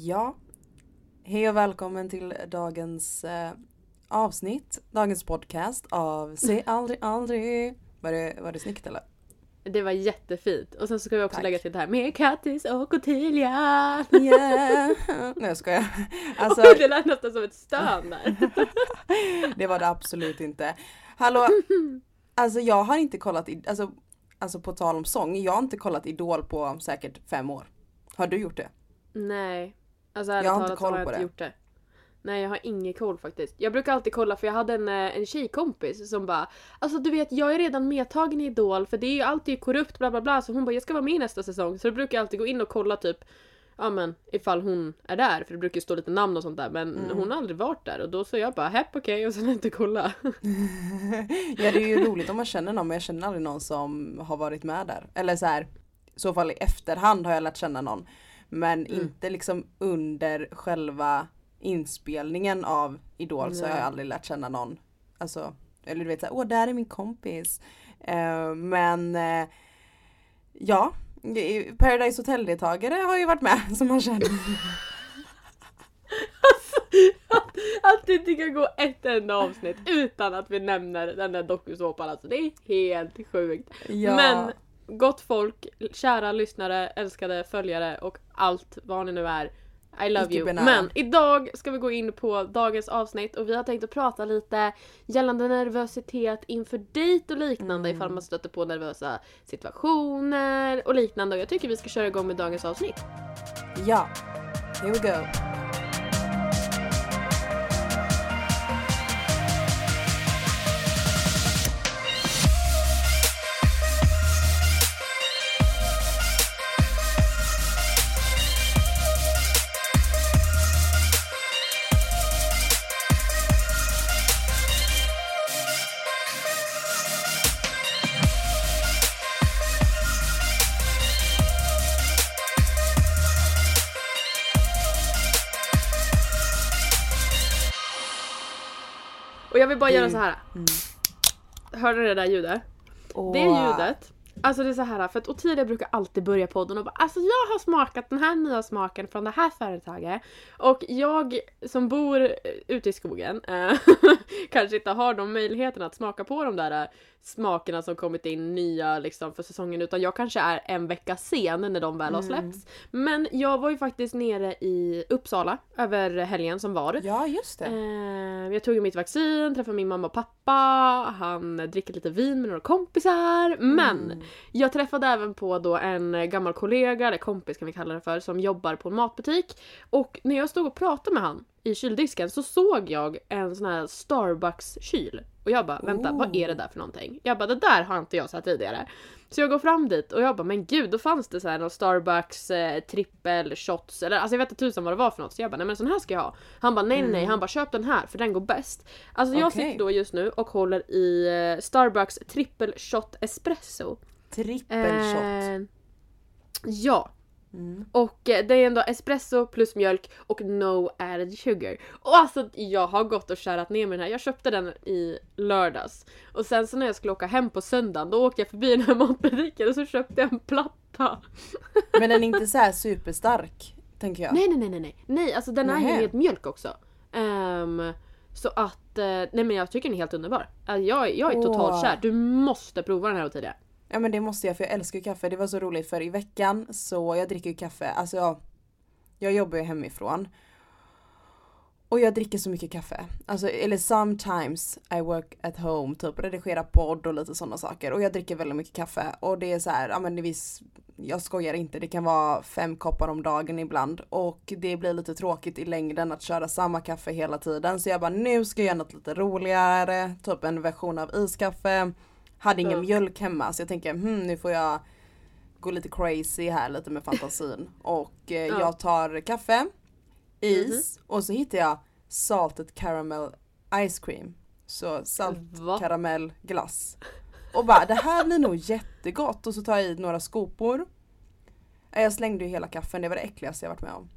Ja, hej och välkommen till dagens eh, avsnitt, dagens podcast av Se aldrig aldrig. Var det, var det snyggt eller? Det var jättefint. Och sen så ska vi också Tack. lägga till det här med Kattis och Ottilia. Yeah. Nej jag skojar. Alltså det lät nästan som ett stön där. det var det absolut inte. Hallå, alltså jag har inte kollat, i, alltså, alltså på tal om sång, jag har inte kollat Idol på säkert fem år. Har du gjort det? Nej. Alltså Jag ärligt har inte koll har jag på inte det. gjort det. Nej jag har ingen koll faktiskt. Jag brukar alltid kolla för jag hade en, eh, en tjejkompis som bara Alltså du vet jag är redan medtagen i Idol för det är ju alltid korrupt bla bla bla så hon bara jag ska vara med nästa säsong. Så då brukar jag alltid gå in och kolla typ Ja men ifall hon är där för det brukar ju stå lite namn och sånt där men Mm. hon har aldrig varit där och då så jag bara hepp okej och sen har jag inte kolla. ja det är ju roligt om man känner någon men jag känner aldrig någon som har varit med där. Eller så här, i så fall i efterhand har jag lärt känna någon. Men Mm. inte liksom under själva inspelningen av Idol så har jag aldrig lärt känna någon. Alltså, eller du vet såhär, åh där är min kompis. Eh, men eh, ja, Paradise Hotel-deltagare har ju varit med som man känner. att, att det inte kan gå ett enda avsnitt utan att vi nämner den där dokusåpan alltså. Det är helt sjukt. Ja. Men gott folk, kära lyssnare, älskade följare och allt vad ni nu är. I love you. Men idag ska vi gå in på dagens avsnitt och vi har tänkt att prata lite gällande nervositet inför dejt och liknande Mm. ifall man stöter på nervösa situationer och liknande. Och jag tycker vi ska köra igång med dagens avsnitt. Ja, here we go. Vill bara göra så här. Mm. Hörde du det där ljudet? Det ljudet, alltså det är så här för att Ottilia brukar alltid börja podden och bara alltså jag har smakat den här nya smaken från det här företaget och jag som bor ute i skogen eh, kanske inte har de möjligheterna att smaka på de där eh, smakerna som kommit in nya liksom för säsongen utan jag kanske är en vecka sen när de väl har Mm. släppts. Men jag var ju faktiskt nere i Uppsala över helgen som var. Ja just det. Eh, jag tog ju mitt vaccin, träffade min mamma och pappa, han dricker lite vin med några kompisar. Men Mm. Jag träffade även på då en gammal kollega, eller kompis kan vi kalla det för, som jobbar på en matbutik. Och när jag stod och pratade med han i kyldisken så såg jag en sån här Starbucks-kyl. Och jag bara vänta, vad är det där för någonting? Jag bara det där har inte jag sett tidigare. Så jag går fram dit och jag bara men gud då fanns det så här någon Starbucks eh, trippel shots eller alltså jag vet inte tusan vad det var för något så jag bara nej men sån här ska jag ha. Han bara nej nej nej han bara köp den här för den går bäst. Alltså jag Okej. sitter då just nu och håller i eh, Starbucks trippel shot espresso. Trippelshot. Eh, ja. Mm. Och eh, det är ändå espresso plus mjölk och no added sugar. Och alltså jag har gått och kärat ner med den här. Jag köpte den i lördags. Och sen så när jag skulle åka hem på söndagen då åkte jag förbi den här matbutiken och så köpte jag en platta. Men den är inte så här superstark, tänker jag. Nej nej nej nej nej. Alltså den är ju med mjölk också. Ehm, så att, eh, nej men jag tycker den är helt underbar. Alltså, jag, jag är totalt kär. Du måste prova den här Ottilia. Ja men det måste jag för jag älskar ju kaffe. Det var så roligt för i veckan så jag dricker ju kaffe. Alltså jag, jag jobbar ju hemifrån. Och jag dricker så mycket kaffe. Alltså eller sometimes I work at home, typ redigera podd och lite sådana saker. Och jag dricker väldigt mycket kaffe. Och det är så här, ja men det jag skojar inte, det kan vara fem koppar om dagen ibland. Och det blir lite tråkigt i längden att köra samma kaffe hela tiden. Så jag bara nu ska jag göra något lite roligare, typ en version av iskaffe. Hade ingen mjölk hemma så jag tänker hmm, nu får jag gå lite crazy här lite med fantasin. Och eh, Ja. jag tar kaffe, is och så hittar jag salted caramel ice cream. Så salt Va? karamell glass. Och bara det här blir nog jättegott och så tar jag i några skopor. Jag slängde ju hela kaffen, det var det äckligaste jag varit med om.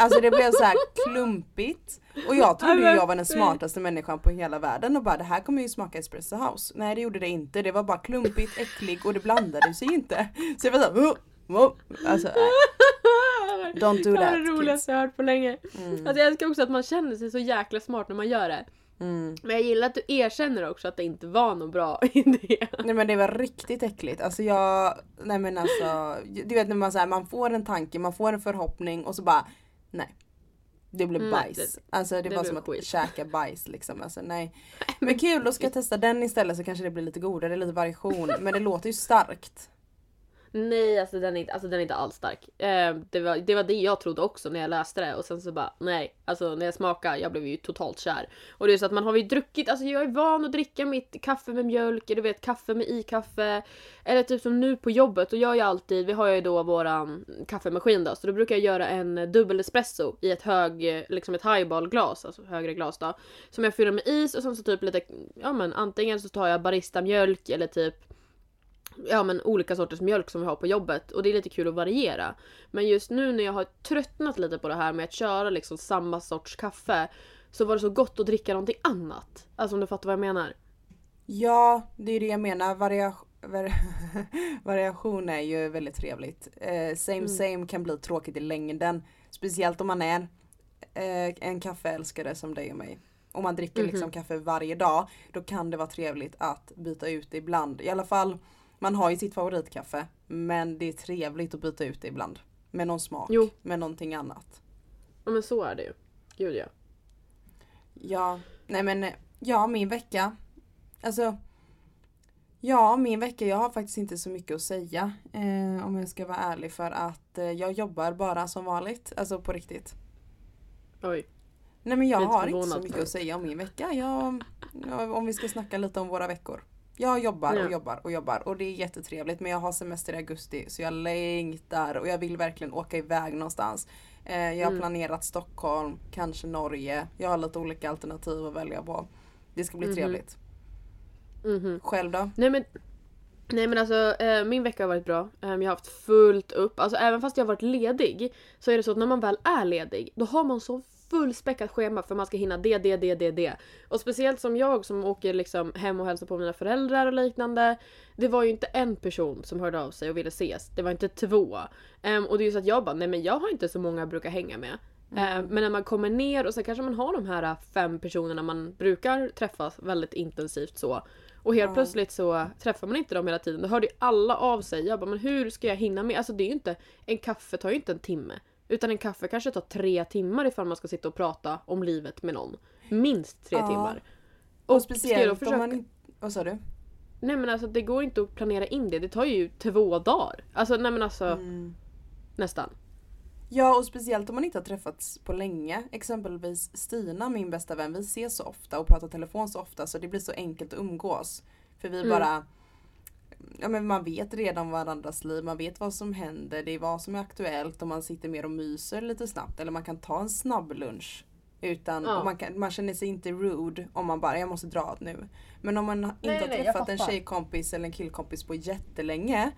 Alltså det blev så här klumpigt. Och jag trodde ju jag var den smartaste människan på hela världen och bara det här kommer ju smaka espresso house. Nej det gjorde det inte, det var bara klumpigt, äckligt och det blandade sig inte. Så jag var såhär, oh, oh. alltså nej. Don't do Det var that det roligaste jag hört på länge. Mm. Alltså jag älskar också att man känner sig så jäkla smart när man gör det. Mm. Men jag gillar att du erkänner också att det inte var någon bra idé. Nej men det var riktigt äckligt. Alltså jag, nej men alltså, du vet när man, så här, man får en tanke, man får en förhoppning och så bara, nej. Det blev Nej, bajs. alltså det, det var som att skit. käka bajs liksom. Alltså nej. Men kul, då ska jag testa den istället så kanske det blir lite godare, lite variation. Men det låter ju starkt. Nej, alltså den är inte, alltså, den är inte alls stark. Eh, det, var, det var det jag trodde också när jag läste det och sen så bara nej. Alltså när jag smakade, jag blev ju totalt kär. Och det är så att man har ju druckit, alltså jag är van att dricka mitt kaffe med mjölk, du vet kaffe med i-kaffe. Eller typ som nu på jobbet, och jag gör alltid, vi har ju då våran kaffemaskin då, så då brukar jag göra en dubbel espresso i ett hög, liksom ett highballglas, alltså högre glas då. Som jag fyller med is och sen så typ lite, ja men antingen så tar jag baristamjölk eller typ ja men olika sorters mjölk som vi har på jobbet och det är lite kul att variera. Men just nu när jag har tröttnat lite på det här med att köra liksom samma sorts kaffe så var det så gott att dricka någonting annat. Alltså om du fattar vad jag menar. Ja, det är det jag menar. Varia var variation är ju väldigt trevligt. Eh, same same kan bli tråkigt i längden. Speciellt om man är eh, en kaffeälskare som dig och mig. Om man dricker liksom kaffe varje dag, då kan det vara trevligt att byta ut det ibland. I alla fall, man har ju sitt favoritkaffe. Men det är trevligt att byta ut det ibland. Med någon smak, Jo. med någonting annat. Ja men så är det ju. Gud ja. Ja, nej men ja min vecka. Alltså. Ja min vecka, jag har faktiskt inte så mycket att säga. Eh, om jag ska vara ärlig för att eh, jag jobbar bara som vanligt. Alltså på riktigt. Oj. Nej men jag har inte så mycket att säga om min vecka. Jag, ja, om vi ska snacka lite om våra veckor. Jag jobbar och jobbar och jobbar och det är jättetrevligt men jag har semester i augusti så jag längtar och jag vill verkligen åka iväg någonstans. Eh, jag har Mm. planerat Stockholm, kanske Norge. Jag har lite olika alternativ att välja på. Det ska bli Mhm. trevligt. Mhm. Själv då? Nej men Nej men alltså eh, min vecka har varit bra. Eh, jag har haft fullt upp. Alltså även fast jag har varit ledig så är det så att när man väl är ledig då har man så fullspäckat schema för man ska hinna det, det, det, det, det. Och speciellt som jag som åker liksom hem och hälsar på mina föräldrar och liknande. Det var ju inte en person som hörde av sig och ville ses. Det var inte två. Ehm, och det är ju så att jag bara, nej men jag har inte så många jag brukar hänga med. Ehm, men när man kommer ner och så kanske man har de här äh, fem personerna man brukar träffas väldigt intensivt så. Och helt Ja. plötsligt så träffar man inte dem hela tiden. Då hörde ju alla av sig. Jag bara, men hur ska jag hinna med? Alltså det är ju inte, en kaffe tar ju inte en timme. Utan en kaffe kanske tar tre timmar ifall man ska sitta och prata om livet med någon. Minst tre Ja. timmar. Och, då speciellt försöka- om man. Vad sa du? Nej men alltså det går inte att planera in det. Det tar ju två dagar. Alltså nej men alltså Mm. nästan. Ja och speciellt om man inte har träffats på länge. Exempelvis Stina, min bästa vän, vi ses så ofta och pratar telefon så ofta så det blir så enkelt att umgås. För vi Mm. bara Ja men man vet redan varandras liv, man vet vad som händer, det är vad som är aktuellt och man sitter mer och myser lite snabbt. Eller man kan ta en snabb lunch. Utan, Ja. man, kan, man känner sig inte rude om man bara, jag måste dra nu. Men om man inte nej, har nej, träffat en tjejkompis eller en killkompis på jättelänge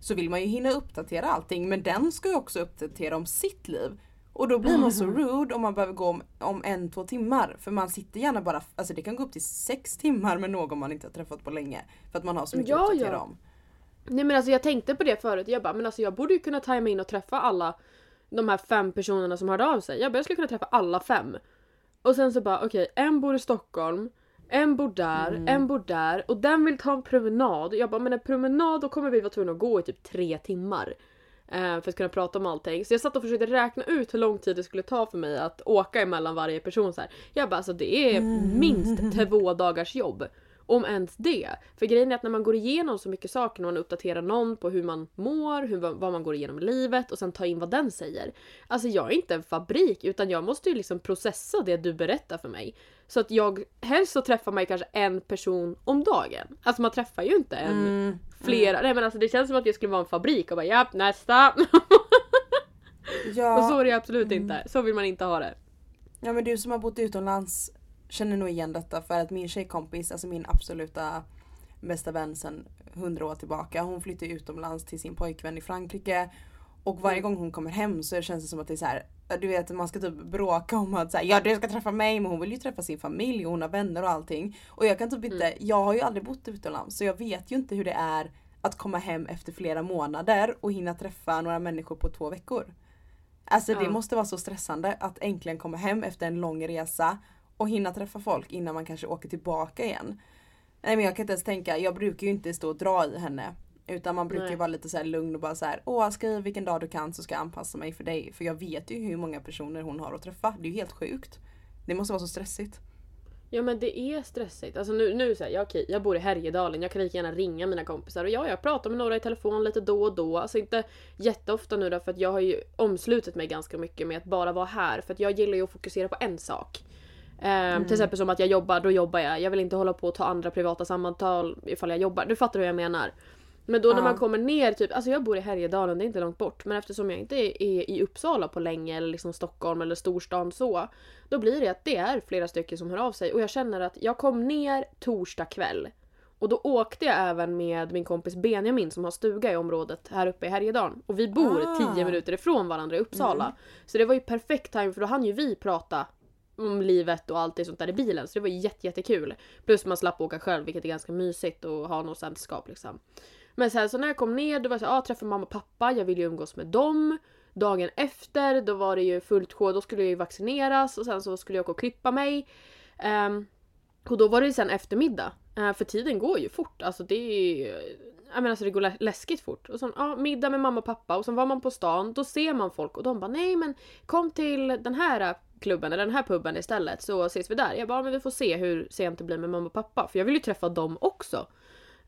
så vill man ju hinna uppdatera allting men den ska ju också uppdatera om sitt liv. Och då blir man så rude om man behöver gå om, om en, två timmar. För man sitter gärna bara, alltså det kan gå upp till sex timmar med någon man inte har träffat på länge. För att man har så mycket Ja, att uppdatera ja. om. Nej men alltså jag tänkte på det förut. Jag bara, men alltså jag borde ju kunna tajma in och träffa alla de här fem personerna som hörde av sig. Jag bara, jag skulle kunna träffa alla fem. Och sen så bara, okej, en bor i Stockholm. En bor där, Mm. en bor där och den vill ta en promenad. Jag bara, men en promenad då kommer vi vara tvungna att gå i typ tre timmar. Eh, För att kunna prata om allting. Så jag satt och försökte räkna ut hur lång tid det skulle ta för mig att åka emellan varje person. Så här. Jag bara, alltså det är minst två dagars jobb. Om ens det. För grejen är att när man går igenom så mycket saker, när man uppdaterar någon på hur man mår, hur, vad man går igenom i livet och sen tar in vad den säger. Alltså jag är inte en fabrik utan jag måste ju liksom processa det du berättar för mig. Så att jag, helst så träffar man ju kanske en person om dagen. Alltså man träffar ju inte en Mm. flera, nej men alltså det känns som att jag skulle vara en fabrik och bara japp nästa. Ja, och så är det absolut inte. Så vill man inte ha det. ja men du som har bott utomlands känner nog igen detta för att min tjejkompis, alltså min absoluta bästa vän sedan hundra år tillbaka. Hon flyttade utomlands till sin pojkvän i Frankrike. Och varje gång hon kommer hem så känns det som att det är så här. Du vet man ska typ bråka om att så här, ja du ska träffa mig men hon vill ju träffa sin familj och hon har vänner och allting. Och jag kan typ inte, jag har ju aldrig bott utomlands så jag vet ju inte hur det är att komma hem efter flera månader och hinna träffa några människor på två veckor. Alltså det Ja. måste vara så stressande att äntligen komma hem efter en lång resa och hinna träffa folk innan man kanske åker tillbaka igen. Nej men jag kan inte ens tänka, jag brukar ju inte stå och dra i henne. Utan man brukar Nej. vara lite så lugn och bara så här, åh skriv vilken dag du kan så ska jag anpassa mig för dig. För jag vet ju hur många personer hon har att träffa. Det är ju helt sjukt. Det måste vara så stressigt. Ja men det är stressigt. Alltså nu, nu säger jag okej, jag bor i Härjedalen, jag kan lika gärna ringa mina kompisar. Och ja, jag pratar med några i telefon lite då och då. Alltså inte jätteofta nu då för att jag har ju omslutit mig ganska mycket med att bara vara här. För att jag gillar ju att fokusera på en sak. Ehm, Till exempel som att jag jobbar, då jobbar jag. Jag vill inte hålla på och ta andra privata samtal ifall jag jobbar. Du fattar hur jag menar. Men då när Ja. man kommer ner, typ, alltså jag bor i Härjedalen, det är inte långt bort. Men eftersom jag inte är, i Uppsala på länge eller liksom Stockholm eller storstan så. Då blir det att det är flera stycken som hör av sig och jag känner att jag kom ner torsdag kväll. Och då åkte jag även med min kompis Benjamin som har stuga i området här uppe i Härjedalen. Och vi bor Ah. 10 minuter ifrån varandra i Uppsala. Så det var ju perfekt time för då hann ju vi prata om livet och allt det sånt där i bilen. Så det var jätte, jättekul. Plus man slapp åka själv vilket är ganska mysigt och ha något sällskap liksom. Men sen så när jag kom ner då var det såhär, ah, träffa mamma och pappa, jag vill ju umgås med dem. Dagen efter då var det ju fullt sjå, då skulle jag ju vaccineras och sen så skulle jag åka och klippa mig. Um, och då var det ju sen eftermiddag. Uh, för tiden går ju fort. Alltså det är ju... Eh, jag menar alltså det går läskigt fort. Och sen ja, middag med mamma och pappa och sen var man på stan. Då ser man folk och de bara nej men kom till den här eh, klubben eller den här puben istället så ses vi där. Jag bara "Ja, men vi får se hur sent det blir med mamma och pappa. För jag vill ju träffa dem också.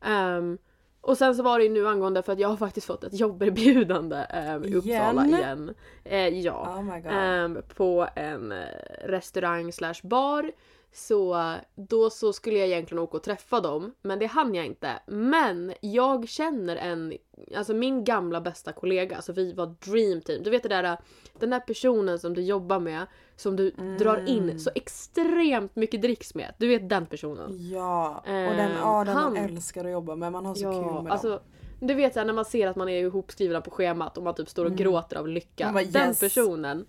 Ehm, och sen så var det ju nu angående för att jag har faktiskt fått ett jobberbjudande um, i Uppsala Igen? Eh, ja. Oh my. Ehm, på en eh, restaurang slash bar. Så då så skulle jag egentligen åka och träffa dem, men det hann jag inte. Men jag känner en, alltså min gamla bästa kollega, alltså vi var dream team. Du vet det där, eh, den där personen som du jobbar med, som du drar in så extremt mycket dricks med. Du vet den personen. ja, och den, Ehm, ja, den han- man älskar att jobba med. Man har så kul med dem. alltså, du vet såhär när man ser att man är ihopskrivna på schemat och man typ står och gråter av lycka. Bara, Den yes. personen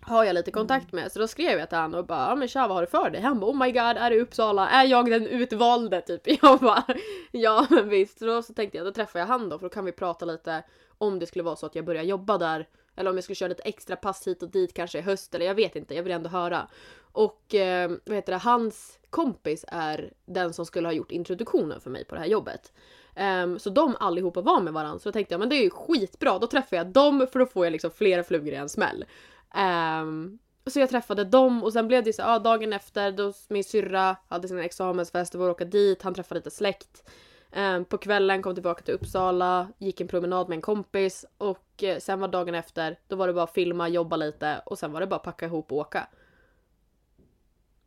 har jag lite kontakt med. Så då skrev jag till honom och bara ja men tja vad har du för dig? Han bara oh my god är i Uppsala? Är jag den utvalde? Typ. Jag bara ja men visst. Så då så tänkte jag då träffar jag han då för då kan vi prata lite om det skulle vara så att jag börjar jobba där. Eller om jag skulle köra lite extra pass hit och dit kanske i höst eller jag vet inte. Jag vill ändå höra. Och eh, vad heter det, hans kompis är den som skulle ha gjort introduktionen för mig på det här jobbet. Um, så de allihopa var med varandra så då tänkte jag men det är ju skitbra, då träffar jag dem för då får jag liksom flera flugor i en smäll. Um, så jag träffade dem och sen blev det så ja, dagen efter då min syrra hade sin examensfest och var åka dit, han träffade lite släkt. Ehm, på kvällen kom tillbaka till Uppsala, gick en promenad med en kompis och eh, sen var dagen efter, då var det bara filma, jobba lite och sen var det bara packa ihop och åka.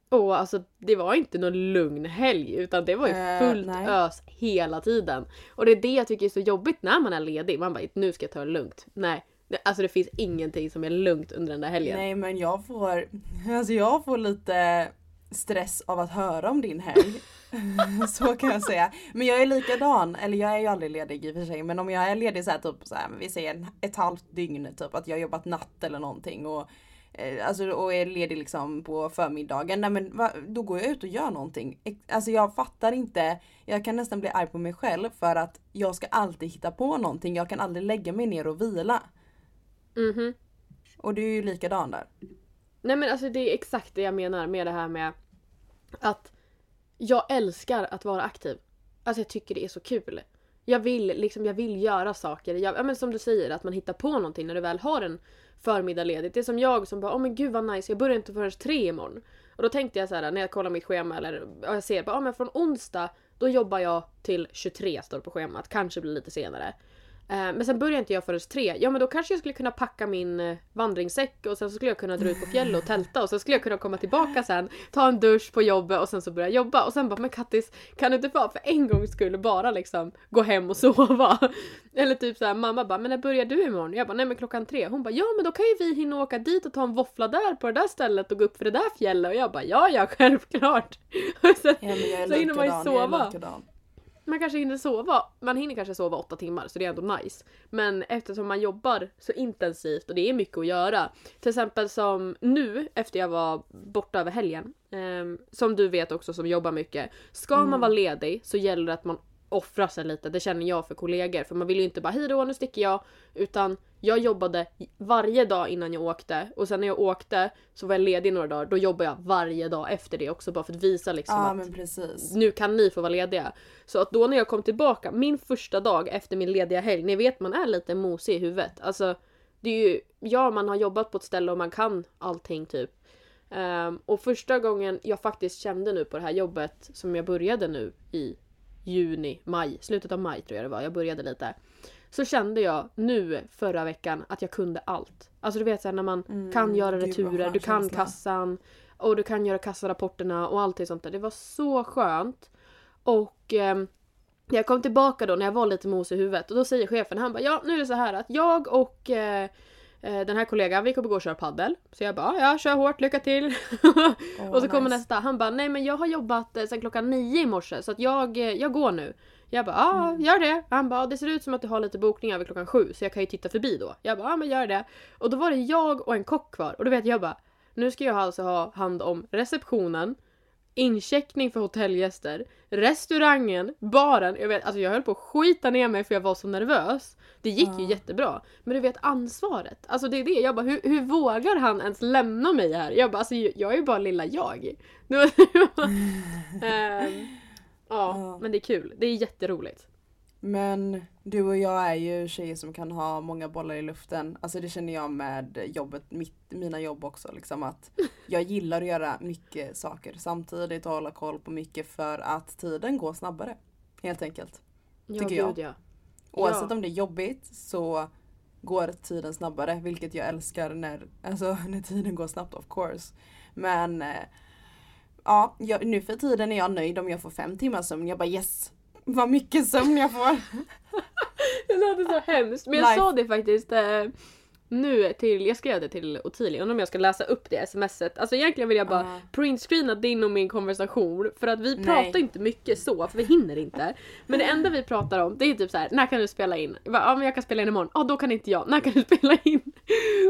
Och alltså det var inte någon lugn helg utan det var ju Eh, fullt nej. ös hela tiden. Och det är det jag tycker är så jobbigt när man är ledig. Man bara nu ska jag ta det lugnt. Nej. Alltså det finns ingenting som är lugnt under den där helgen. Nej men jag får, alltså jag får lite stress av att höra om din helg. så kan jag säga. Men jag är likadan, eller jag är ju aldrig ledig i och för sig men om jag är ledig så här typ så här, vi säger ett halvt dygn typ att jag har jobbat natt eller någonting och eh, Alltså och är ledig liksom på förmiddagen, nej men va, då går jag ut och gör någonting. Alltså jag fattar inte, jag kan nästan bli arg på mig själv för att jag ska alltid hitta på någonting, jag kan aldrig lägga mig ner och vila. Mhm. Och du är ju likadan där. Nej men alltså det är exakt det jag menar med det här med att jag älskar att vara aktiv. Alltså jag tycker det är så kul. Jag vill liksom, jag vill göra saker. Jag, ja, men som du säger, att man hittar på någonting när du väl har en förmiddag ledigt. Det är som jag som bara, åh men gud vad nice, jag börjar inte förrän tre imorgon. Och då tänkte jag så här när jag kollar mitt schema eller ja, jag ser bara, ja men från onsdag då jobbar jag till 23 står det på schemat, kanske blir lite senare. Eh, Men sen börjar inte jag förrän tre. Ja men då kanske jag skulle kunna packa min eh, vandringssäck och sen så skulle jag kunna dra ut på fjället och tälta och sen skulle jag kunna komma tillbaka sen, ta en dusch på jobbet och sen så börja jobba. Och sen bara men Kattis, kan du inte bara för en gång skulle bara liksom gå hem och sova? Eller typ såhär mamma bara men när börjar du imorgon? Jag bara nej men klockan tre. Hon bara ja men då kan ju vi hinna åka dit och ta en våffla där på det där stället och gå upp för det där fjället. Och jag bara ja ja självklart. Och sen, Ja, men jag är så hinner man ju sova. Man kanske hinner sova, man hinner kanske sova åtta timmar så det är ändå nice. Men eftersom man jobbar så intensivt och det är mycket att göra. Till exempel som nu efter jag var borta över helgen. ehm, som du vet också som jobbar mycket. Ska man vara ledig så gäller det att man offra sig lite, det känner jag för kollegor. För man vill ju inte bara hej då nu sticker jag. Utan jag jobbade varje dag innan jag åkte och sen när jag åkte så var jag ledig några dagar. Då jobbade jag varje dag efter det också bara för att visa liksom Ja att nu kan ni få vara lediga. Så att då när jag kom tillbaka, min första dag efter min lediga helg, ni vet man är lite mosig i huvudet. Alltså, det är ju, ja man har jobbat på ett ställe och man kan allting typ. Ehm, och första gången jag faktiskt kände nu på det här jobbet som jag började nu i juni, maj, slutet av maj tror jag det var, jag började lite. Så kände jag nu förra veckan att jag kunde allt. Alltså du vet såhär när man Mm, kan göra returer, du kan känsla. kassan och du kan göra kassarapporterna och allting sånt där. Det var så skönt. Och ehm, jag kom tillbaka då när jag var lite mos i huvudet och då säger chefen, han bara ja nu är det så här att jag och eh, eh, den här kollegan vi kommer gå och köra paddel. Så jag bara ja kör hårt, lycka till. Åh, och så kommer nice. nästa, han bara nej men jag har jobbat eh, sedan klockan nio i morse så att jag, eh, jag går nu. Jag bara ja Mm. gör det. Han bara det ser ut som att du har lite bokningar över klockan sju så jag kan ju titta förbi då. Jag bara ja men gör det. Och då var det jag och en kock kvar och då vet jag bara nu ska jag alltså ha hand om receptionen, incheckning för hotellgäster, restaurangen, baren. Jag vet, alltså jag höll på att skita ner mig för jag var så nervös. Det gick ju Ja. jättebra. Men du vet ansvaret. Alltså det är det. Jag bara hur, hur vågar han ens lämna mig här? Jag bara alltså jag är ju bara lilla jag. Ehm, ja, Ja. men det är kul. Det är jätteroligt. Men du och jag är ju tjejer som kan ha många bollar i luften. Alltså det känner jag med jobbet, mitt, mina jobb också. Liksom att jag gillar att göra mycket saker samtidigt och hålla koll på mycket för att tiden går snabbare. Helt enkelt. Ja, Tycker jag. gud, Ja. Oavsett Ja. om det är jobbigt så går tiden snabbare. Vilket jag älskar när, alltså, när tiden går snabbt of course. Men eh, ja, jag, nu för tiden är jag nöjd om jag får fem timmars sömn. Jag bara yes! Vad mycket sömn jag får! Det låter så hemskt. Men jag Life. sa det faktiskt eh, nu till, jag skrev det till Ottilia, undrar om jag ska läsa upp det smset. Alltså egentligen vill jag bara Ja. printscreena din och min konversation för att vi Nej. pratar inte mycket så för vi hinner inte. Men det enda vi pratar om det är typ så här: när kan du spela in? Jag bara, ja men jag kan spela in imorgon. Ja då kan inte jag. När kan du spela in?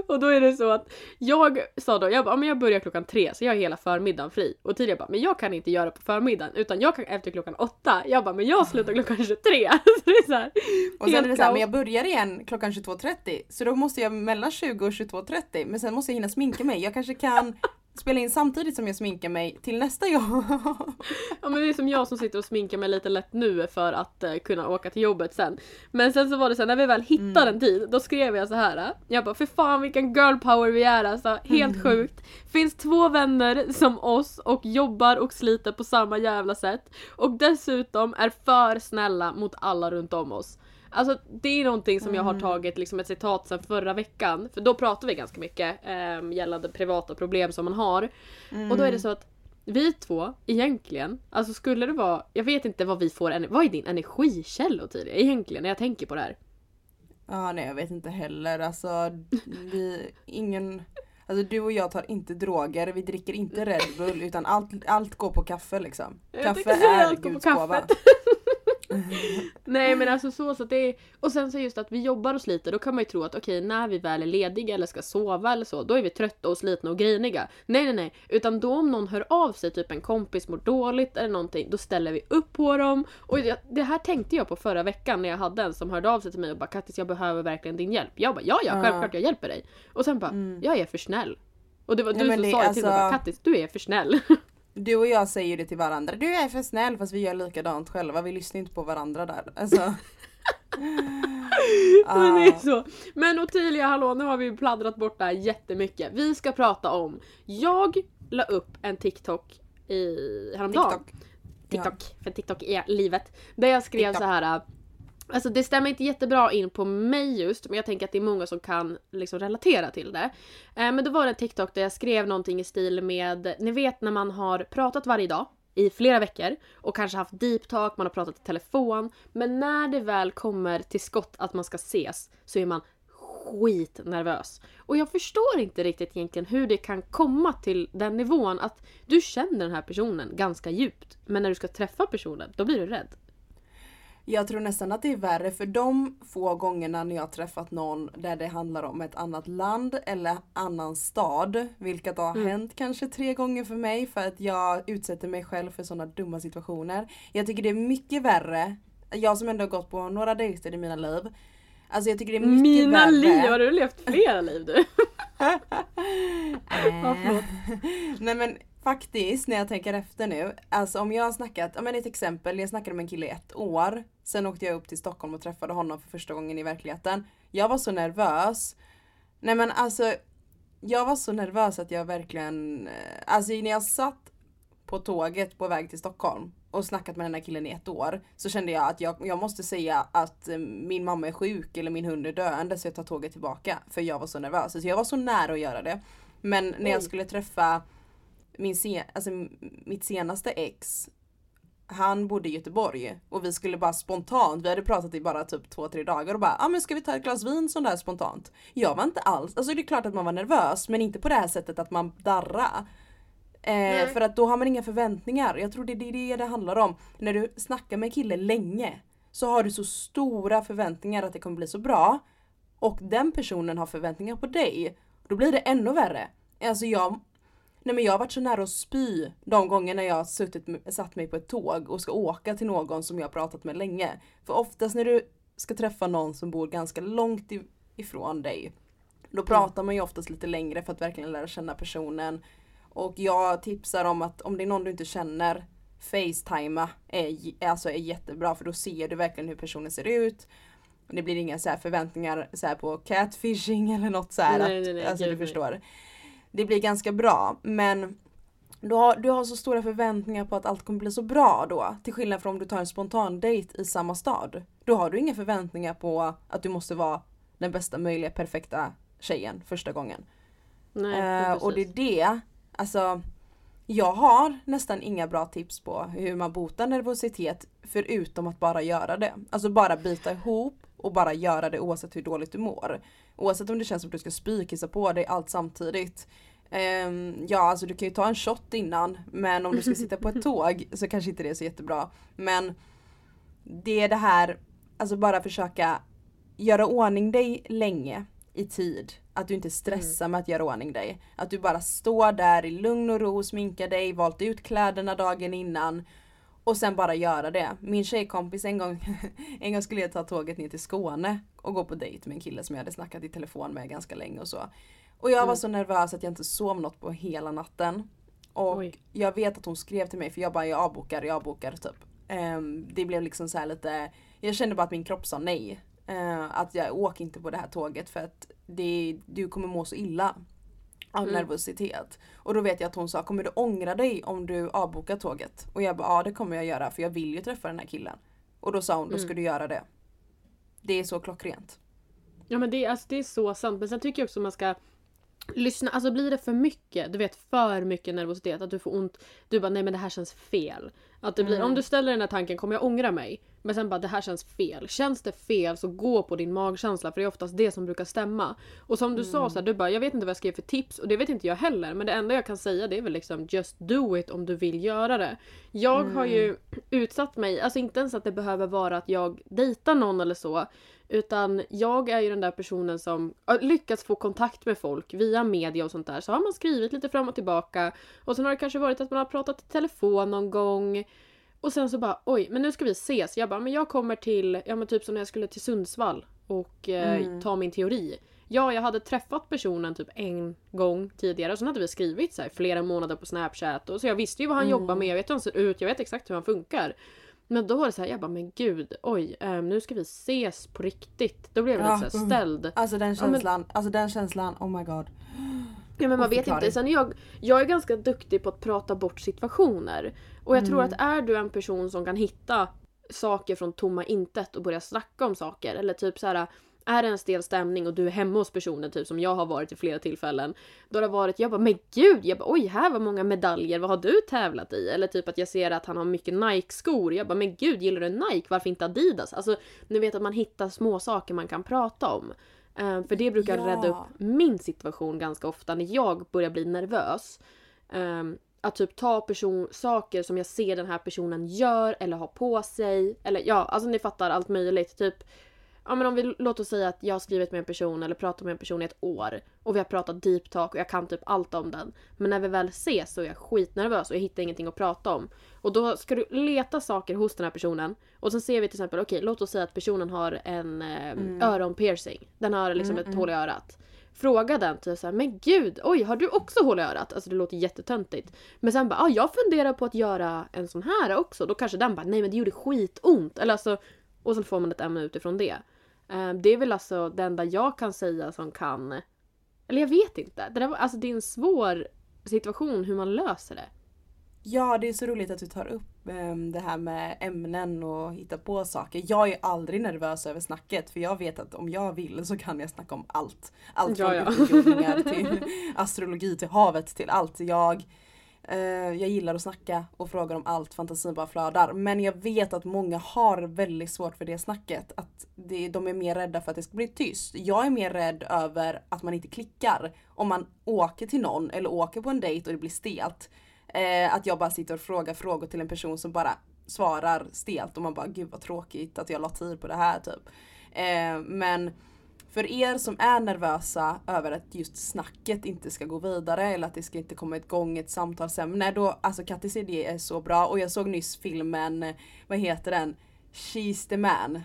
Och då är det så att jag sa då, jag bara, ja, men jag börjar klockan tre så jag har hela förmiddagen fri. Och tidigare bara, men jag kan inte göra på förmiddagen utan jag kan efter klockan åtta. Jag bara, men jag slutar klockan 23. så det är så här, Och sen är det så här, kaos. men jag börjar igen klockan 22.30 så då måste jag mellan 20 och 22.30 men sen måste jag hinna sminka mig. Jag kanske kan spela in samtidigt som jag sminkar mig till nästa jobb. Ja men det är som jag som sitter och sminkar mig lite lätt nu för att eh, kunna åka till jobbet sen. Men sen så var det så här, när vi väl hittade en tid, då skrev jag så här. eh, Jag bara för fan vilken girl power vi är alltså, helt sjukt. Finns två vänner som oss och jobbar och sliter på samma jävla sätt. Och dessutom är för snälla mot alla runt om oss. Alltså det är någonting som jag har tagit liksom ett citat sedan förra veckan. För då pratar vi ganska mycket eh, gällande privata problem som man har. Och då är det så att vi två egentligen, alltså skulle det vara, jag vet inte vad vi får, vad är din energikälla till det egentligen när jag tänker på det här? Ja nej jag vet inte heller alltså vi, ingen Alltså du och jag tar inte droger, vi dricker inte Red Bull utan allt, allt går på kaffe liksom. Jag Kaffe är Guds gåva. Nej men alltså så, så att det är, och sen så just att vi jobbar och sliter, då kan man ju tro att okej när vi väl är lediga eller ska sova eller så, då är vi trötta och slitna och griniga. Nej nej nej, utan då om någon hör av sig, typ en kompis mår dåligt eller någonting, då ställer vi upp på dem. Och det, det här tänkte jag på förra veckan när jag hade en som hörde av sig till mig och bara Kattis jag behöver verkligen din hjälp. Jag bara ja ja, självklart jag hjälper dig. Och sen bara, Mm. jag är för snäll. Och det var du som det- sa det till mig, alltså- bara, Kattis du är för snäll. Du och jag säger ju det till varandra. Du är för snäll fast vi gör likadant själva. Vi lyssnar inte på varandra där. Alltså. Men det är så. Men Ottilia, hallå, nu har vi pladdrat bort det här jättemycket. Vi ska prata om, jag la upp en TikTok i häromdagen. TikTok. TikTok, för TikTok är livet. Där jag skrev TikTok. så här. Alltså det stämmer inte jättebra in på mig just, men jag tänker att det är många som kan liksom relatera till det. Eh, men då var det en TikTok där jag skrev någonting i stil med, ni vet när man har pratat varje dag i flera veckor och kanske haft deep talk, man har pratat i telefon. Men när det väl kommer till skott att man ska ses så är man skitnervös. Och jag förstår inte riktigt egentligen hur det kan komma till den nivån att du känner den här personen ganska djupt. Men när du ska träffa personen, då blir du rädd. Jag tror nästan att det är värre för de få gångerna när jag träffat någon där det handlar om ett annat land eller annan stad. Vilket har Mm. hänt kanske tre gånger för mig för att jag utsätter mig själv för sådana dumma situationer. Jag tycker det är mycket värre Jag som ändå har gått på några dejter i mina liv. Alltså jag tycker det är mycket Mina värre. liv! Har du levt flera liv du? Ja. Nej men faktiskt när jag tänker efter nu. Alltså om jag har snackat, ja men ett exempel. Jag snackade med en kille i ett år. Sen åkte jag upp till Stockholm och träffade honom för första gången i verkligheten. Jag var så nervös. Nej men alltså. Jag var så nervös att jag verkligen, eh, alltså när jag satt på tåget på väg till Stockholm och snackat med den här killen i ett år så kände jag att jag, jag måste säga att eh, min mamma är sjuk eller min hund är döende så jag tar tåget tillbaka. För jag var så nervös. Så jag var så nära att göra det. Men när jag skulle träffa min se, alltså, mitt senaste ex han bodde i Göteborg och vi skulle bara spontant, vi hade pratat i bara typ två, tre dagar och bara ja ah, men ska vi ta ett glas vin sån där spontant? Jag var inte alls, alltså det är klart att man var nervös men inte på det här sättet att man darra. Eh, för att då har man inga förväntningar. Jag tror det är det det handlar om. När du snackar med en kille länge så har du så stora förväntningar att det kommer bli så bra. Och den personen har förväntningar på dig. Då blir det ännu värre. Alltså jag Nej men jag har varit så nära att spy de gångerna jag har suttit, satt mig på ett tåg och ska åka till någon som jag har pratat med länge. För oftast när du ska träffa någon som bor ganska långt ifrån dig då pratar man ju oftast lite längre för att verkligen lära känna personen. Och jag tipsar om att om det är någon du inte känner Facetima är, alltså är jättebra för då ser du verkligen hur personen ser ut. Det blir inga så här förväntningar så här på catfishing eller något så här. Nej, att, nej, nej, alltså du förstår. Det blir ganska bra men du har, du har så stora förväntningar på att allt kommer bli så bra då. Till skillnad från om du tar en spontan dejt i samma stad. Då har du inga förväntningar på att du måste vara den bästa möjliga perfekta tjejen första gången. Nej, precis. och det är det, alltså jag har nästan inga bra tips på hur man botar nervositet förutom att bara göra det. Alltså bara bita ihop och bara göra det oavsett hur dåligt du mår. Oavsett om det känns som att du ska spy, kissa på dig, allt samtidigt. Ehm, ja alltså du kan ju ta en shot innan men om du ska sitta på ett tåg så kanske inte det är så jättebra. Men det är det här, alltså bara försöka göra ordning dig länge i tid. Att du inte stressar med att göra ordning dig. Att du bara står där i lugn och ro, sminkar dig, valt ut kläderna dagen innan. Och sen bara göra det. Min tjejkompis en gång, en gång skulle jag ta tåget ner till Skåne och gå på dejt med en kille som jag hade snackat i telefon med ganska länge och så. Och jag var Mm. så nervös att jag inte sov något på hela natten. Och Oj. jag vet att hon skrev till mig för jag bara jag avbokar, jag avbokar typ. Ehm, det blev liksom så här lite, jag kände bara att min kropp sa nej. Eh, att jag åker inte på det här tåget för att det, du kommer må så illa. Av Mm. nervositet. Och då vet jag att hon sa, kommer du ångra dig om du avbokar tåget? Och jag bara, ja det kommer jag göra för jag vill ju träffa den här killen. Och då sa hon, då ska Mm. du göra det. Det är så klockrent. Ja men det, är- alltså, det är så sant. Men sen tycker jag också man ska lyssna. Alltså blir det för mycket, du vet för mycket nervositet, att du får ont. Du bara nej men det här känns fel. Att det blir, Mm. Om du ställer den här tanken, kommer jag ångra mig? Men sen bara det här känns fel. Känns det fel så gå på din magkänsla för det är oftast det som brukar stämma. Och som du Mm. sa så här, du bara jag vet inte vad jag skrev för tips och det vet inte jag heller. Men det enda jag kan säga det är väl liksom just do it om du vill göra det. Jag har Mm. ju utsatt mig, alltså inte ens att det behöver vara att jag dejtar någon eller så. Utan jag är ju den där personen som har lyckats få kontakt med folk via media och sånt där. Så har man skrivit lite fram och tillbaka. Och sen har det kanske varit att man har pratat i telefon någon gång. Och sen så bara oj, men nu ska vi ses. Jag bara, men jag kommer till, ja men typ som när jag skulle till Sundsvall och eh, Mm. ta min teori. Ja, jag hade träffat personen typ en gång tidigare och sen hade vi skrivit så här flera månader på Snapchat. Och så jag visste ju vad han Mm. jobbar med, jag vet hur han ser ut, jag vet exakt hur han funkar. Men då var det så här, jag bara men gud, oj, ehm, nu ska vi ses på riktigt. Då blev jag Ja, lite så här mm. ställd. Alltså den Ja, men- känslan, alltså den känslan, oh my god. Ja men man vet inte. Sen är jag, jag är ganska duktig på att prata bort situationer. Och jag tror Mm. att är du en person som kan hitta saker från tomma intet och börja snacka om saker. Eller typ så här. Är det en stel stämning och du är hemma hos personen typ som jag har varit i flera tillfällen. Då har det varit, jag bara men gud, jag bara, oj här var många medaljer, vad har du tävlat i? Eller typ att jag ser att han har mycket Nike-skor. Jag bara men gud, gillar du Nike? Varför inte Adidas? Alltså ni vet att man hittar små saker man kan prata om. Eh, för det brukar Ja. rädda upp min situation ganska ofta när jag börjar bli nervös. Ehm, att typ ta person, saker som jag ser den här personen gör eller har på sig. Eller ja, alltså ni fattar allt möjligt. Typ ja men om vi låt oss säga att jag har skrivit med en person eller pratat med en person i ett år och vi har pratat deep talk och jag kan typ allt om den. Men när vi väl ses så är jag skitnervös och jag hittar ingenting att prata om. Och då ska du leta saker hos den här personen och sen ser vi till exempel, okej låt oss säga att personen har en eh, Mm. öronpiercing. Den har liksom Mm, ett mm. hål i örat. Fråga den typ såhär, men gud, oj har du också hål i örat? Alltså det låter jättetöntigt. Men sen bara, ah, jag funderar på att göra en sån här också. Då kanske den bara, nej men det gjorde skitont. Eller alltså, och så får man ett ämne utifrån det. Eh, det är väl alltså det enda jag kan säga som kan... Eller jag vet inte. Det, där, alltså, det är en svår situation hur man löser det. Ja, det är så roligt att du tar upp ehm, det här med ämnen och hitta på saker. Jag är aldrig nervös över snacket för jag vet att om jag vill så kan jag snacka om allt. Allt Ja, från ja. utomjordingar till astrologi till havet till allt. Jag, Eh, jag gillar att snacka och frågar om allt, fantasin bara flödar. Men jag vet att många har väldigt svårt för det snacket. Att det, de är mer rädda för att det ska bli tyst. Jag är mer rädd över att man inte klickar. Om man åker till någon eller åker på en dejt och det blir stelt. Eh, att jag bara sitter och frågar frågor till en person som bara svarar stelt och man bara gud vad tråkigt att jag la tid på det här typ. Eh, men för er som är nervösa över att just snacket inte ska gå vidare eller att det ska inte komma igång ett samtalsämne då, alltså Kattis idé är så bra och jag såg nyss filmen, vad heter den? She's the man.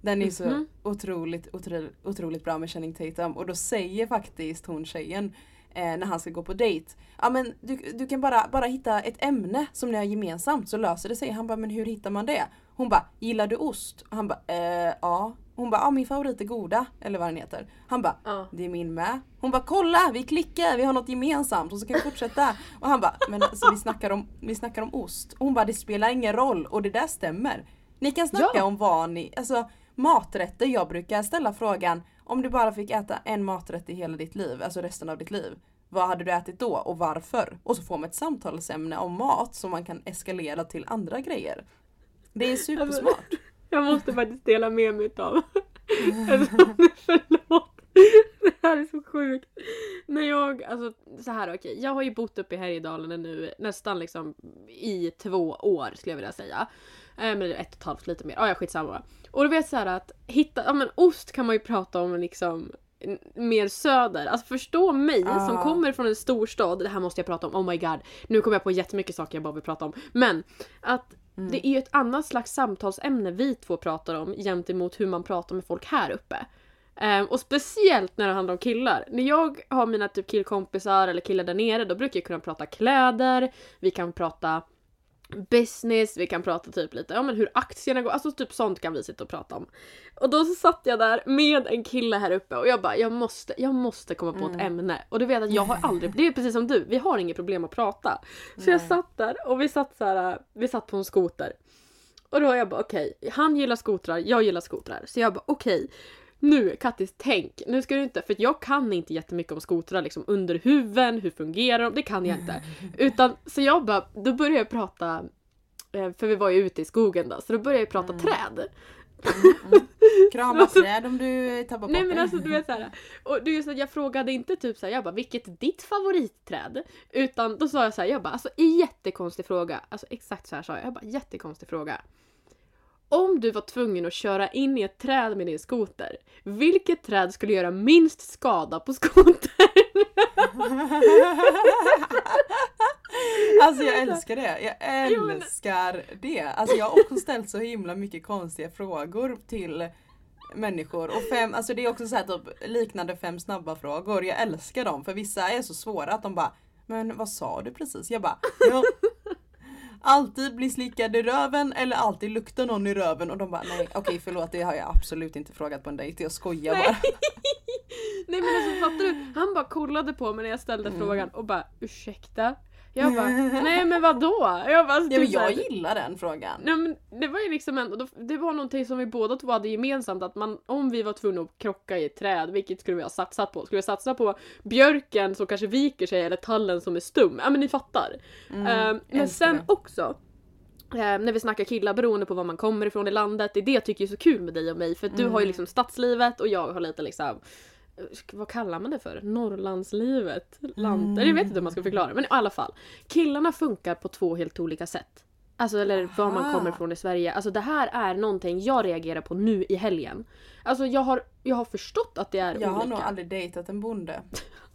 Den är så Mhm. otroligt, otroligt, otroligt bra med Channing Tatum och då säger faktiskt hon tjejen eh, när han ska gå på dejt. Ja men du, du kan bara, bara hitta ett ämne som ni har gemensamt så löser det sig. Han bara men hur hittar man det? Hon bara gillar du ost? Han bara eh, ja. Hon bara ja min favorit är goda eller vad den heter. Han bara Ja. det är min med. Hon bara kolla vi klickar, vi har något gemensamt och så kan vi fortsätta. Och han bara men alltså vi snackar om, vi snackar om ost. Och hon bara det spelar ingen roll och det där stämmer. Ni kan snacka Ja. om vad ni, alltså maträtter. Jag brukar ställa frågan om du bara fick äta en maträtt i hela ditt liv, alltså resten av ditt liv. Vad hade du ätit då och varför? Och så får man ett samtalsämne om mat som man kan eskalera till andra grejer. Det är supersmart. Jag måste faktiskt dela med mig utav. Alltså, förlåt. Det här är så sjukt. När jag, alltså så här okej, jag har ju bott uppe i Härjedalen nu nästan liksom i två år skulle jag vilja säga. Eh, Men är ett och ett halvt lite mer, ja ja skitsamma. Och du vet så här att hitta, ja men ost kan man ju prata om liksom mer söder. Alltså förstå mig som Ah. kommer från en storstad, det här måste jag prata om, oh my god. Nu kommer jag på jättemycket saker jag bara vill prata om. Men att Mm. det är ju ett annat slags samtalsämne vi två pratar om gentemot hur man pratar med folk här uppe. Um, och speciellt när det handlar om killar. När jag har mina typ killkompisar eller killar där nere då brukar jag kunna prata kläder, vi kan prata business, vi kan prata typ lite ja men hur aktierna går, alltså typ sånt kan vi sitta och prata om. Och då så satt jag där med en kille här uppe och jag bara jag måste, jag måste komma på ett Mm. ämne. Och du vet att jag har aldrig, det är precis som du, vi har inget problem att prata. Så jag Nej. satt där och vi satt så här, vi satt på en skoter. Och då jag bara okej, han gillar skotrar, jag gillar skotrar. Så jag bara okej, nu Kattis tänk, nu ska du inte, för jag kan inte jättemycket om skotrar liksom under huven, hur fungerar de, det kan jag inte. Utan så jag bara, då började jag prata, eh, för vi var ju ute i skogen då, så då började jag prata Mm. träd. Krama träd om du tappar Nej bort men det. alltså du vet såhär, och du vet så att jag frågade inte typ såhär, jag bara vilket är ditt favoritträd? Utan då sa jag såhär, jag bara alltså jättekonstig fråga. Alltså exakt så här sa jag, jag bara jättekonstig fråga. Om du var tvungen att köra in i ett träd med din skoter, vilket träd skulle göra minst skada på skotern? Alltså jag älskar det. Jag älskar det. Alltså jag har också ställt så himla mycket konstiga frågor till människor. Och fem, alltså det är också så här typ liknande fem snabba frågor. Jag älskar dem för vissa är så svåra att de bara Men vad sa du precis? Jag bara ja, Alltid bli slickad i röven eller alltid lukta någon i röven och de bara nej okej förlåt det har jag absolut inte frågat på en dejt. Jag skojar bara. Nej men alltså fattar du? Han bara kollade på mig när jag ställde Mm. frågan och bara ursäkta? Jag bara nej men vadå? Jag bara, Ja, men typ jag gillar den frågan. Nej men det var ju liksom ändå, det var någonting som vi båda två hade gemensamt att man, om vi var tvungna att krocka i ett träd, vilket skulle vi ha satsat på? Skulle vi satsa på björken som kanske viker sig eller tallen som är stum? Ja men ni fattar. Mm, Ehm, men sen det. också eh, när vi snackar killar beroende på var man kommer ifrån i landet, det är det jag tycker är så kul med dig och mig för att du har ju Mm. liksom stadslivet och jag har lite liksom vad kallar man det för? Norrlandslivet? Land... Mm. Jag vet inte hur man ska förklara men i alla fall. Killarna funkar på två helt olika sätt. Alltså eller var man Aha. kommer från i Sverige. Alltså det här är någonting jag reagerar på nu i helgen. Alltså jag har, jag har förstått att det är Jag har olika. nog aldrig dejtat en bonde.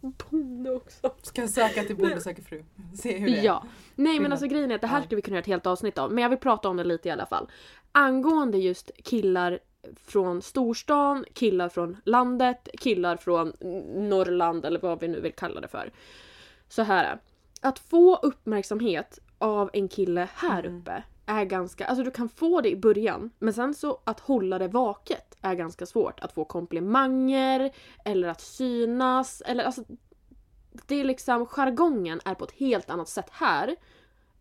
Bonde också. Ska söka till Bonde söker fru. Se hur det är. Ja. Nej men alltså grejen är att det här skulle vi kunna göra ett helt avsnitt av. Men jag vill prata om det lite i alla fall. Angående just killar från storstan, killar från landet, killar från Norrland eller vad vi nu vill kalla det för. Så här. Att få uppmärksamhet av en kille här Mm. uppe är ganska, alltså du kan få det i början men sen så att hålla det vaket är ganska svårt. Att få komplimanger eller att synas eller alltså det är liksom jargongen är på ett helt annat sätt här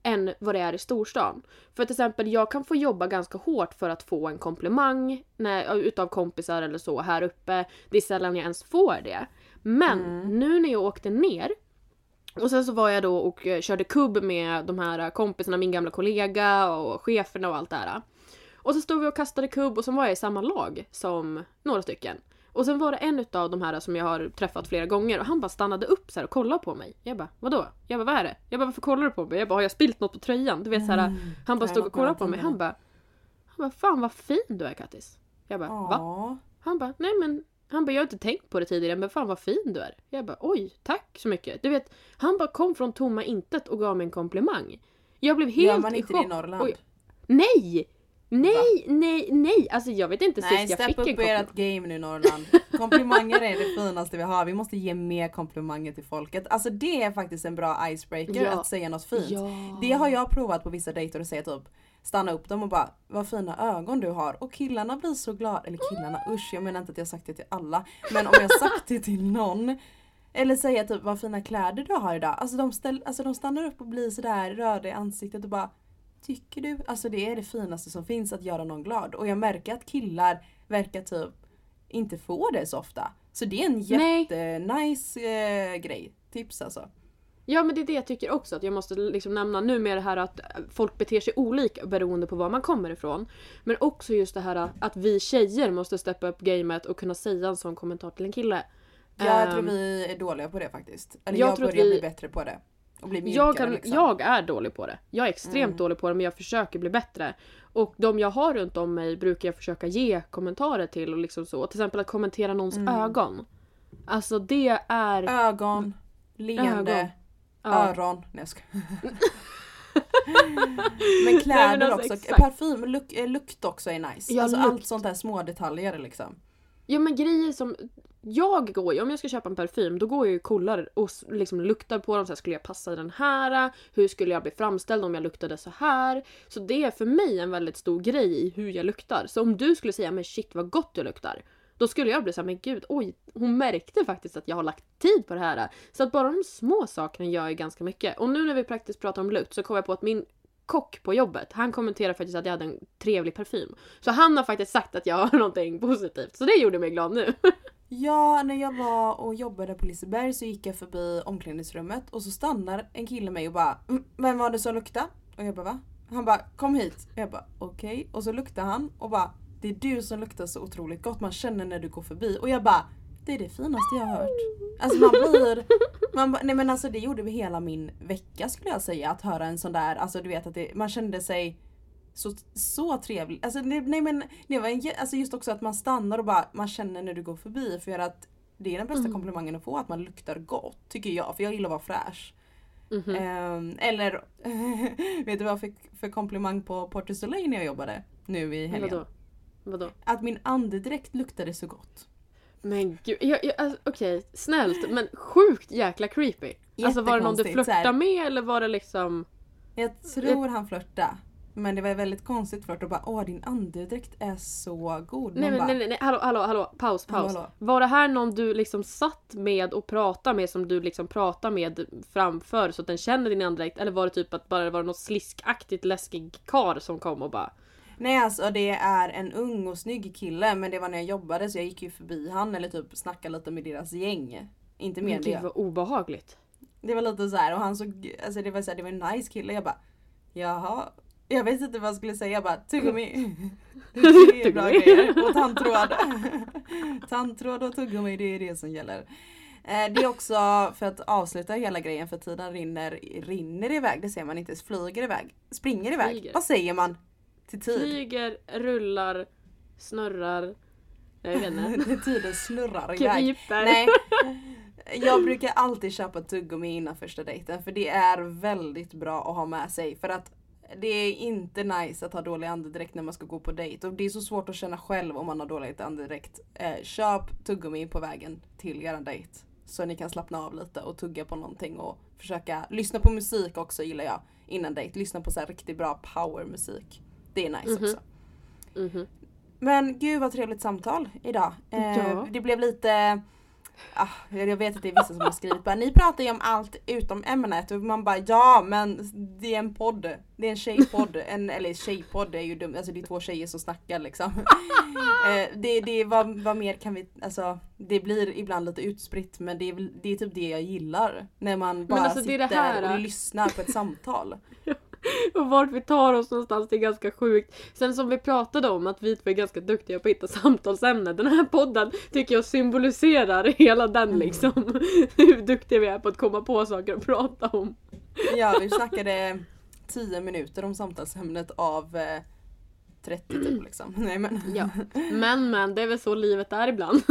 än vad det är i storstan. För till exempel jag kan få jobba ganska hårt för att få en komplimang när, utav kompisar eller så här uppe. Det är sällan jag ens får det. Men Mm. nu när jag åkte ner och sen så var jag då och eh, körde kubb med de här kompisarna, min gamla kollega och cheferna och allt det här. Och så stod vi och kastade kubb och så var jag i samma lag som några stycken. Och sen var det en utav de här som jag har träffat flera gånger och han bara stannade upp så och kollade på mig. Jag bara vadå? Jag bara vad är det? Jag bara varför kollar du på mig? Jag bara har jag spilt något på tröjan? Du vet så här. Mm. Han bara stod och kollade på mig. Han bara han bara fan vad fin du är Kattis. Jag bara va? Ja. Han bara, nej men han bara, jag har inte tänkt på det tidigare men fan vad fin du är. Jag bara, oj, tack så mycket. Du vet, han bara kom från tomma intet och gav mig en komplimang. Jag blev helt Gör man i inte det i chock. Norrland? Oj. Nej! Nej, nej, nej! Alltså jag vet inte Nej, sist jag step fick en komplimang. ert game nu Norrland. Komplimanger är det finaste vi har. Vi måste ge mer komplimanger till folket. Alltså det är faktiskt en bra icebreaker Ja. att säga något fint. Ja. Det har jag provat på vissa dejter och säga typ stanna upp dem och bara vad fina ögon du har och killarna blir så glada. Eller killarna usch jag menar inte att jag sagt det till alla. Men om jag sagt det till någon eller säga typ vad fina kläder du har idag. Alltså de, ställ, alltså de stannar upp och blir sådär röda i ansiktet och bara Tycker du? Alltså det är det finaste som finns att göra någon glad. Och jag märker att killar verkar typ inte få det så ofta. Så det är en jättenice eh, grej. Tips alltså. Ja men det är det jag tycker också att jag måste liksom nämna nu med det här att folk beter sig olika beroende på var man kommer ifrån. Men också just det här att vi tjejer måste steppa upp gamet och kunna säga en sån kommentar till en kille. Jag tror Ehm, vi är dåliga på det faktiskt. Eller jag jag, börjar vi- bli bättre på det. Och bli mjukare jag, kan, liksom. jag är dålig på det. Jag är extremt Mm. dålig på det men jag försöker bli bättre. Och de jag har runt om mig brukar jag försöka ge kommentarer till och liksom så. Till exempel att kommentera någons Mm. ögon. Alltså det är... Ögon, leende, Ögon. Ja. öron. Nej jag skojar. Men kläder Nej, men alltså, också. exakt. Parfym, luk, eh, lukt också är nice. Ja, alltså lukt. allt sånt där små detaljer liksom. Ja men grejer som... Jag går ju, om jag ska köpa en parfym, då går jag ju och kollar och liksom luktar på dem. Så här, skulle jag passa den här? Hur skulle jag bli framställd om jag luktade så här? Så det är för mig en väldigt stor grej i hur jag luktar. Så om du skulle säga men shit vad gott du luktar. Då skulle jag bli såhär, men gud, oj, hon märkte faktiskt att jag har lagt tid på det här. Så att bara de små sakerna gör ju ganska mycket. Och nu när vi praktiskt pratar om lukt så kom jag på att min kock på jobbet, han kommenterade faktiskt att jag hade en trevlig parfym. Så han har faktiskt sagt att jag har någonting positivt. Så det gjorde mig glad nu. Ja, när jag var och jobbade på Liseberg så gick jag förbi omklädningsrummet och så stannar en kille mig och bara mm, Vem var det som luktade? Och jag bara va? Han bara kom hit. och Jag bara okej. Och så luktar han och bara Det är du som luktar så otroligt gott. Man känner när du går förbi. Och jag bara Det är det finaste jag har hört. Alltså man blir man, bara- Nej men alltså det gjorde hela min vecka skulle jag säga. Att höra en sån där, alltså du vet att det, man kände sig så, så trevlig. Alltså, det, nej men det var en, alltså just också att man stannar och bara man känner när du går förbi för att det är den bästa Mm. komplimangen att få att man luktar gott tycker jag för jag gillar att vara fräsch. Mhm. Ehm, eller vet du vad jag fick för komplimang på Porto Soleil när jag jobbade nu i helgen? Vadå? Vadå? Att min andedräkt luktade så gott. Men gud, jag, jag, alltså, okej, snällt men sjukt jäkla creepy. Alltså var det någon du flörtade med eller var det liksom... Jag tror han flörtade. Men det var väldigt konstigt flört och bara åh din andedräkt är så god. Nej bara, nej, nej, nej, hallå, hallå, hallå, paus, Hallå, paus. hallå. Var det här någon du liksom satt med och pratade med som du liksom pratade med framför så att den känner din andedräkt? Eller var det typ att bara det var något sliskaktigt läskig kar som kom och bara... Nej alltså det är en ung och snygg kille men det var när jag jobbade så jag gick ju förbi han eller typ snackade lite med deras gäng. Inte mer än gud det. vad obehagligt. Det var lite så här och han såg, alltså det var så här, det var en nice kille. Jag bara jaha. Jag vet inte vad jag skulle säga. Jag bara tuggummi. Det är bra grejer. Och tandtråd. Tandtråd och tuggummi det är det som gäller. Eh, det är också för att avsluta hela grejen för tiden rinner, rinner iväg, det ser man inte, flyger iväg, springer iväg. Flyger. Vad säger man till tid? Flyger, rullar, snurrar. Jag vet inte. Tiden snurrar iväg. Nej. Jag brukar alltid köpa tuggummi innan första dejten för det är väldigt bra att ha med sig för att det är inte nice att ha dålig andedräkt när man ska gå på dejt och det är så svårt att känna själv om man har dålig andedräkt. Eh, köp tuggummi på vägen till er dejt så ni kan slappna av lite och tugga på någonting och försöka lyssna på musik också gillar jag innan dejt. Lyssna på så här riktigt bra powermusik. Det är nice Mhm. också. Mhm. Men gud vad trevligt samtal idag. Eh, Ja. Det blev lite Ah, jag vet att det är vissa som har skrivit bara ni pratar ju om allt utom ämnet och man bara ja men det är en podd. Det är en tjejpodd. En, eller tjejpodd är ju dumt, alltså det är två tjejer som snackar liksom. eh, det, det, vad, vad mer kan vi, alltså det blir ibland lite utspritt men det är, det är typ det jag gillar. När man bara alltså, sitter här, och lyssnar på ett samtal. Och vart vi tar oss någonstans det är ganska sjukt. Sen som vi pratade om att vi två är ganska duktiga på att hitta samtalsämnen. Den här podden tycker jag symboliserar hela den liksom. Hur duktiga vi är på att komma på saker att prata om. Ja vi snackade 10 minuter om samtalsämnet av eh, 30 typ liksom. Nej men. Ja. Men men, det är väl så livet är ibland.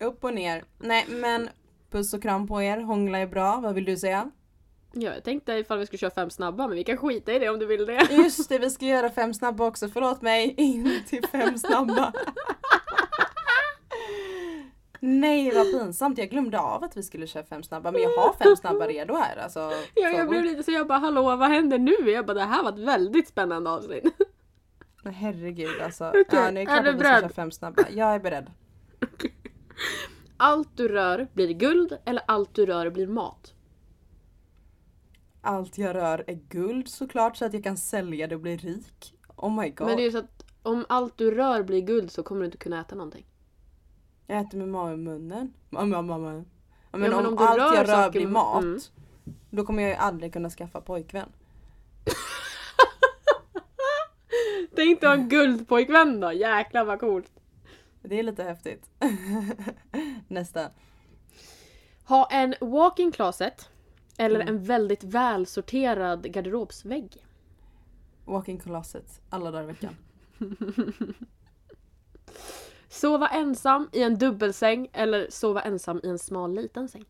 Upp och ner. Nej men puss och kram på er, hångla är bra, vad vill du säga? Ja, jag tänkte ifall vi skulle köra fem snabba men vi kan skita i det om du vill det. Just det, vi ska göra fem snabba också, förlåt mig, in till fem snabba. Nej vad pinsamt, jag glömde av att vi skulle köra fem snabba men jag har fem snabba redo här alltså. Ja, jag blev lite så jag bara hallå vad händer nu? Jag bara det här var ett väldigt spännande avsnitt. Men herregud alltså. Okej, Ja, nu är det är klart du att vi ska köra fem snabba. Jag är beredd. Allt du rör blir guld eller allt du rör blir mat? Allt jag rör är guld såklart så att jag kan sälja det och bli rik. Oh my god. Men det är ju så att om allt du rör blir guld så kommer du inte kunna äta någonting. Jag äter med mag i munnen. Mamma, mamma. Ja, men, men om, om du allt rör jag rör blir mat, mm. då kommer jag ju aldrig kunna skaffa pojkvän. Tänk dig ha en guldpojkvän då, jäklar vad coolt. Det är lite häftigt. Nästa. Ha en walk-in closet eller Mm. en väldigt välsorterad garderobsvägg. Walking closet alla dagar i veckan. Sova ensam i en dubbelsäng eller sova ensam i en smal liten säng.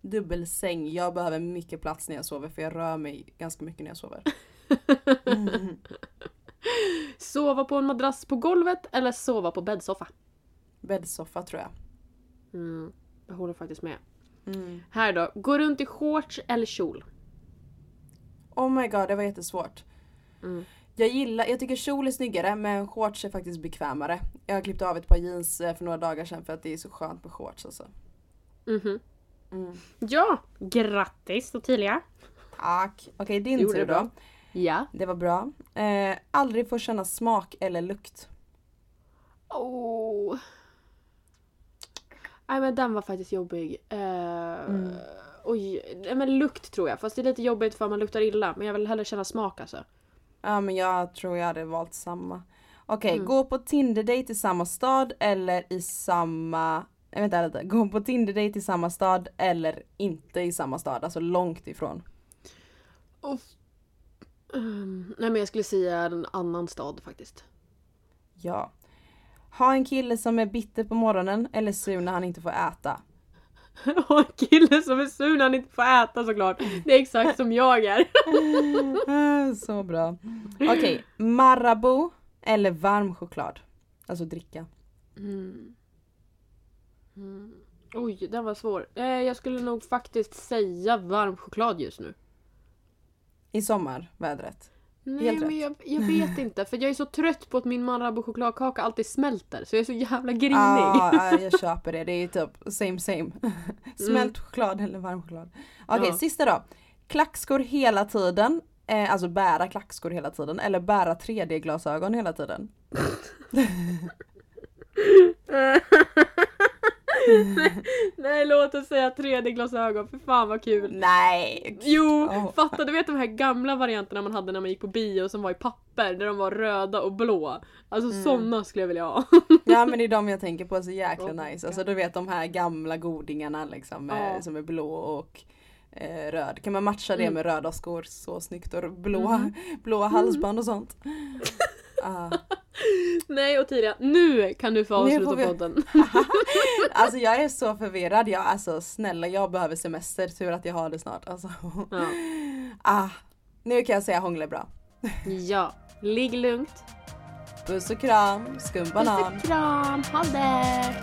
Dubbelsäng. Jag behöver mycket plats när jag sover för jag rör mig ganska mycket när jag sover. Sova på en madrass på golvet eller sova på bäddsoffa. Bäddsoffa tror jag. Mm, jag håller faktiskt med. Mm. Här då, gå runt i shorts eller kjol. Oh my god, det var jättesvårt. Mm. Jag gillar, jag tycker kjol är snyggare men shorts är faktiskt bekvämare. Jag har klippt av ett par jeans eh, för några dagar sedan för att det är så skönt med shorts alltså. Mhm. Mm. Ja, grattis Ottilia. Tack. Okej, din Gjorde tur då. Ja. Det var bra. Eh, aldrig få känna smak eller lukt. Oh. Nej men den var faktiskt jobbig. Eh, Mm. Oj, men lukt tror jag. Fast det är lite jobbigt för man luktar illa. Men jag vill hellre känna smak alltså. Ja men jag tror jag hade valt samma. Okej, Mm. gå på Tinder-date i samma stad eller i samma... Jag vet inte, lite. Gå på Tinder-date i samma stad eller inte i samma stad, alltså långt ifrån. Mm, nej men jag skulle säga en annan stad faktiskt. Ja. Ha en kille som är bitter på morgonen eller sur när han inte får äta. Och en kille som är sur när han inte får äta såklart. Det är exakt som jag är. Ah, Så bra. Okej, Marabou eller varm choklad. Alltså dricka. Mm. Mm. Oj, den var svår. Eh, jag skulle nog faktiskt säga varm choklad just nu. I sommarvädret. Nej Helt men jag, jag vet inte för jag är så trött på att min Marabou chokladkaka alltid smälter så jag är så jävla grinig. Ja, ja, jag köper det. Det är typ same same. Smält Mm. choklad eller varm choklad. Okej, Ja. sista då. Klackskor hela tiden. Eh, alltså bära klackskor hela tiden. Eller bära 3D-glasögon hela tiden. Nej låt oss säga 3D-glasögon, för fan vad kul. Nej! Jo, Oh. fatta du vet de här gamla varianterna man hade när man gick på bio som var i papper, där de var röda och blå. Alltså Mm. såna skulle jag vilja ha. Ja men det är de jag tänker på, så jäkla Oh nice. Alltså du vet de här gamla godingarna liksom Ja. som är blå och eh, röd. Kan man matcha det Mm. med röda skor så snyggt och blå, Mhm. blåa halsband och sånt. Ah. Nej Ottilia, nu kan du få avsluta vi- podden. Alltså jag är så förvirrad. Jag, alltså snälla jag behöver semester, tur att jag har det snart. Alltså. Ja. Ah, nu kan jag säga hångla bra. ja, ligg lugnt. Puss och kram, skum Puss och kram, ha det!